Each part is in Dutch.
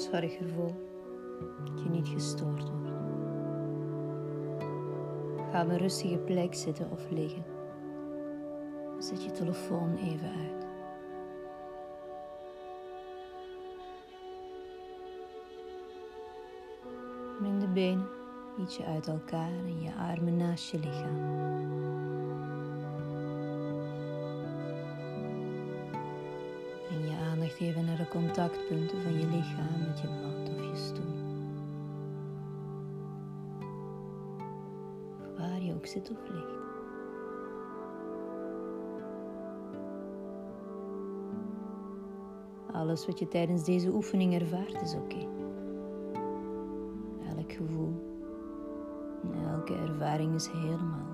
Zorg ervoor dat je niet gestoord wordt. Ga op een rustige plek zitten of liggen. Zet je telefoon even uit. Breng de benen ietsje uit elkaar en je armen naast je lichaam. Je aandacht even naar de contactpunten van je lichaam met je mat of je stoel. Of waar je ook zit of ligt. Alles wat je tijdens deze oefening ervaart is oké. Elk gevoel elke ervaring is helemaal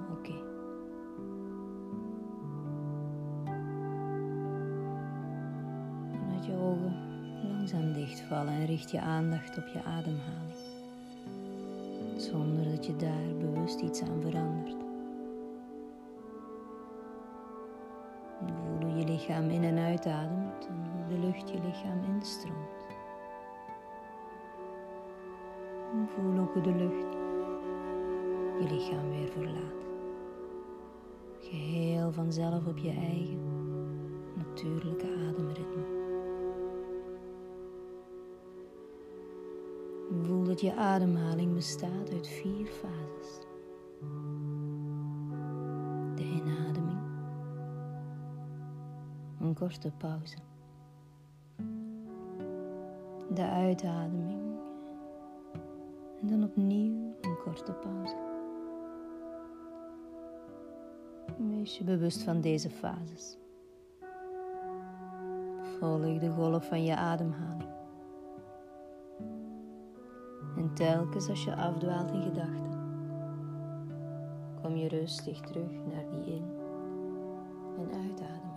langzaam dichtvallen en richt je aandacht op je ademhaling. Zonder dat je daar bewust iets aan verandert. Voel hoe je lichaam in en uitademt en hoe de lucht je lichaam instroomt. Voel ook hoe de lucht je lichaam weer verlaat. Geheel vanzelf op je eigen natuurlijke ademritme. Voel dat je ademhaling bestaat uit vier fases. De inademing, een korte pauze. De uitademing en dan opnieuw een korte pauze. Wees je bewust van deze fases. Volg de golf van je ademhaling. Telkens als je afdwaalt in gedachten, kom je rustig terug naar die in- en uitademing.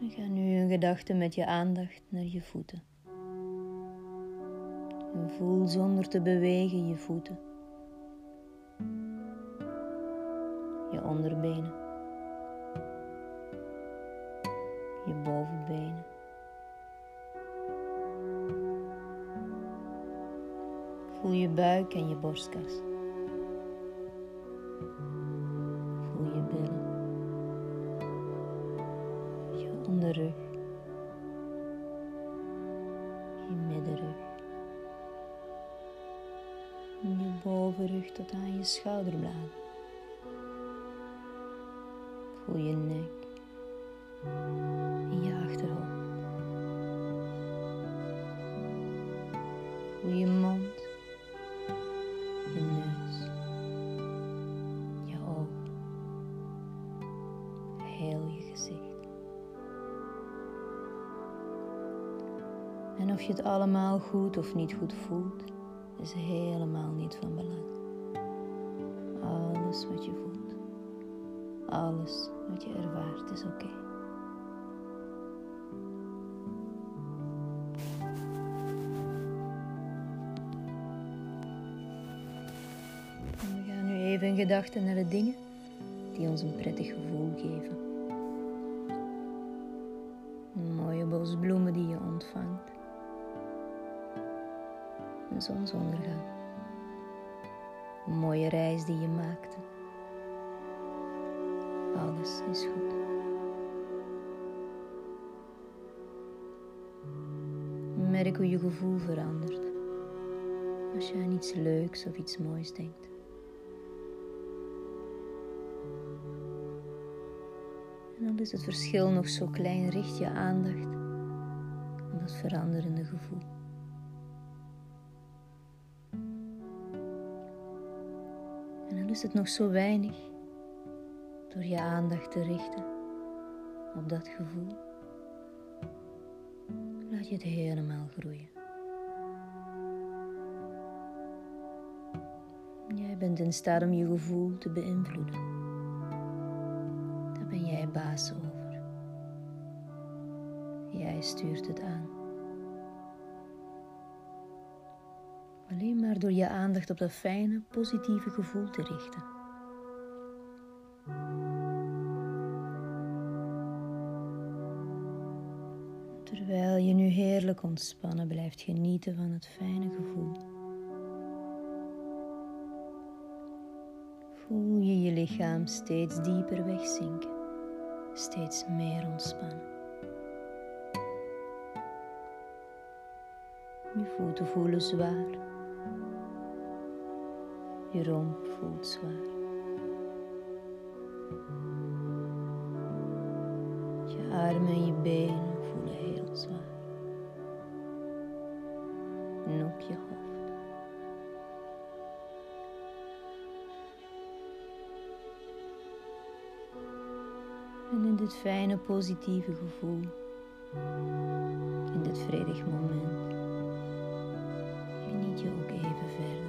En ga nu in gedachten met je aandacht naar je voeten. En voel zonder te bewegen je voeten. Je onderbenen. Je bovenbenen. Voel je buik en je borstkas. Voel je billen. Je onderrug. Bovenrug tot aan je schouderbladen. Voel je nek en je achterhoofd. Voel je mond, je neus, je ogen, heel je gezicht. En of je het allemaal goed of niet goed voelt, is helemaal niet van belang. Alles wat je voelt, alles wat je ervaart, is oké. We gaan nu even gedachten naar de dingen die ons een prettig gevoel geven. Mooie bos bloemen die je ontvangt. Een zonsondergang. Een mooie reis die je maakte. Alles is goed. Merk hoe je gevoel verandert als je aan iets leuks of iets moois denkt. En al is het verschil nog zo klein, richt je aandacht op dat veranderende gevoel. Is het nog zo weinig, door je aandacht te richten op dat gevoel, laat je het helemaal groeien. Jij bent in staat om je gevoel te beïnvloeden. Daar ben jij baas over. Jij stuurt het aan. Alleen maar door je aandacht op dat fijne, positieve gevoel te richten. Terwijl je nu heerlijk ontspannen blijft genieten van het fijne gevoel. Voel je je lichaam steeds dieper wegzinken, steeds meer ontspannen. Je voeten voelen zwaar. Je romp voelt zwaar. Je armen en je benen voelen heel zwaar. En ook je hoofd. En in dit fijne positieve gevoel, in dit vredig moment, geniet je ook even verder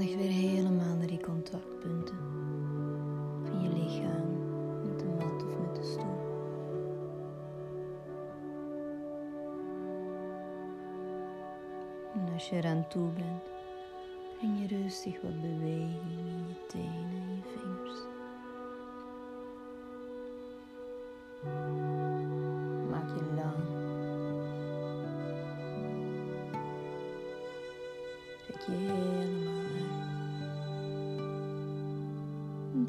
aandacht weer helemaal naar die contactpunten van je lichaam met de mat of met de stoel. En als je eraan toe bent, breng je rustig wat beweging in je tenen en je vingers.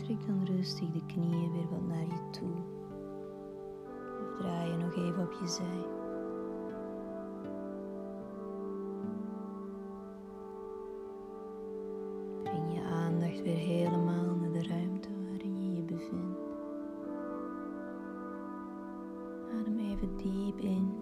Trek dan rustig de knieën weer wat naar je toe. Of draai je nog even op je zij. Breng je aandacht weer helemaal naar de ruimte waarin je je bevindt. Adem even diep in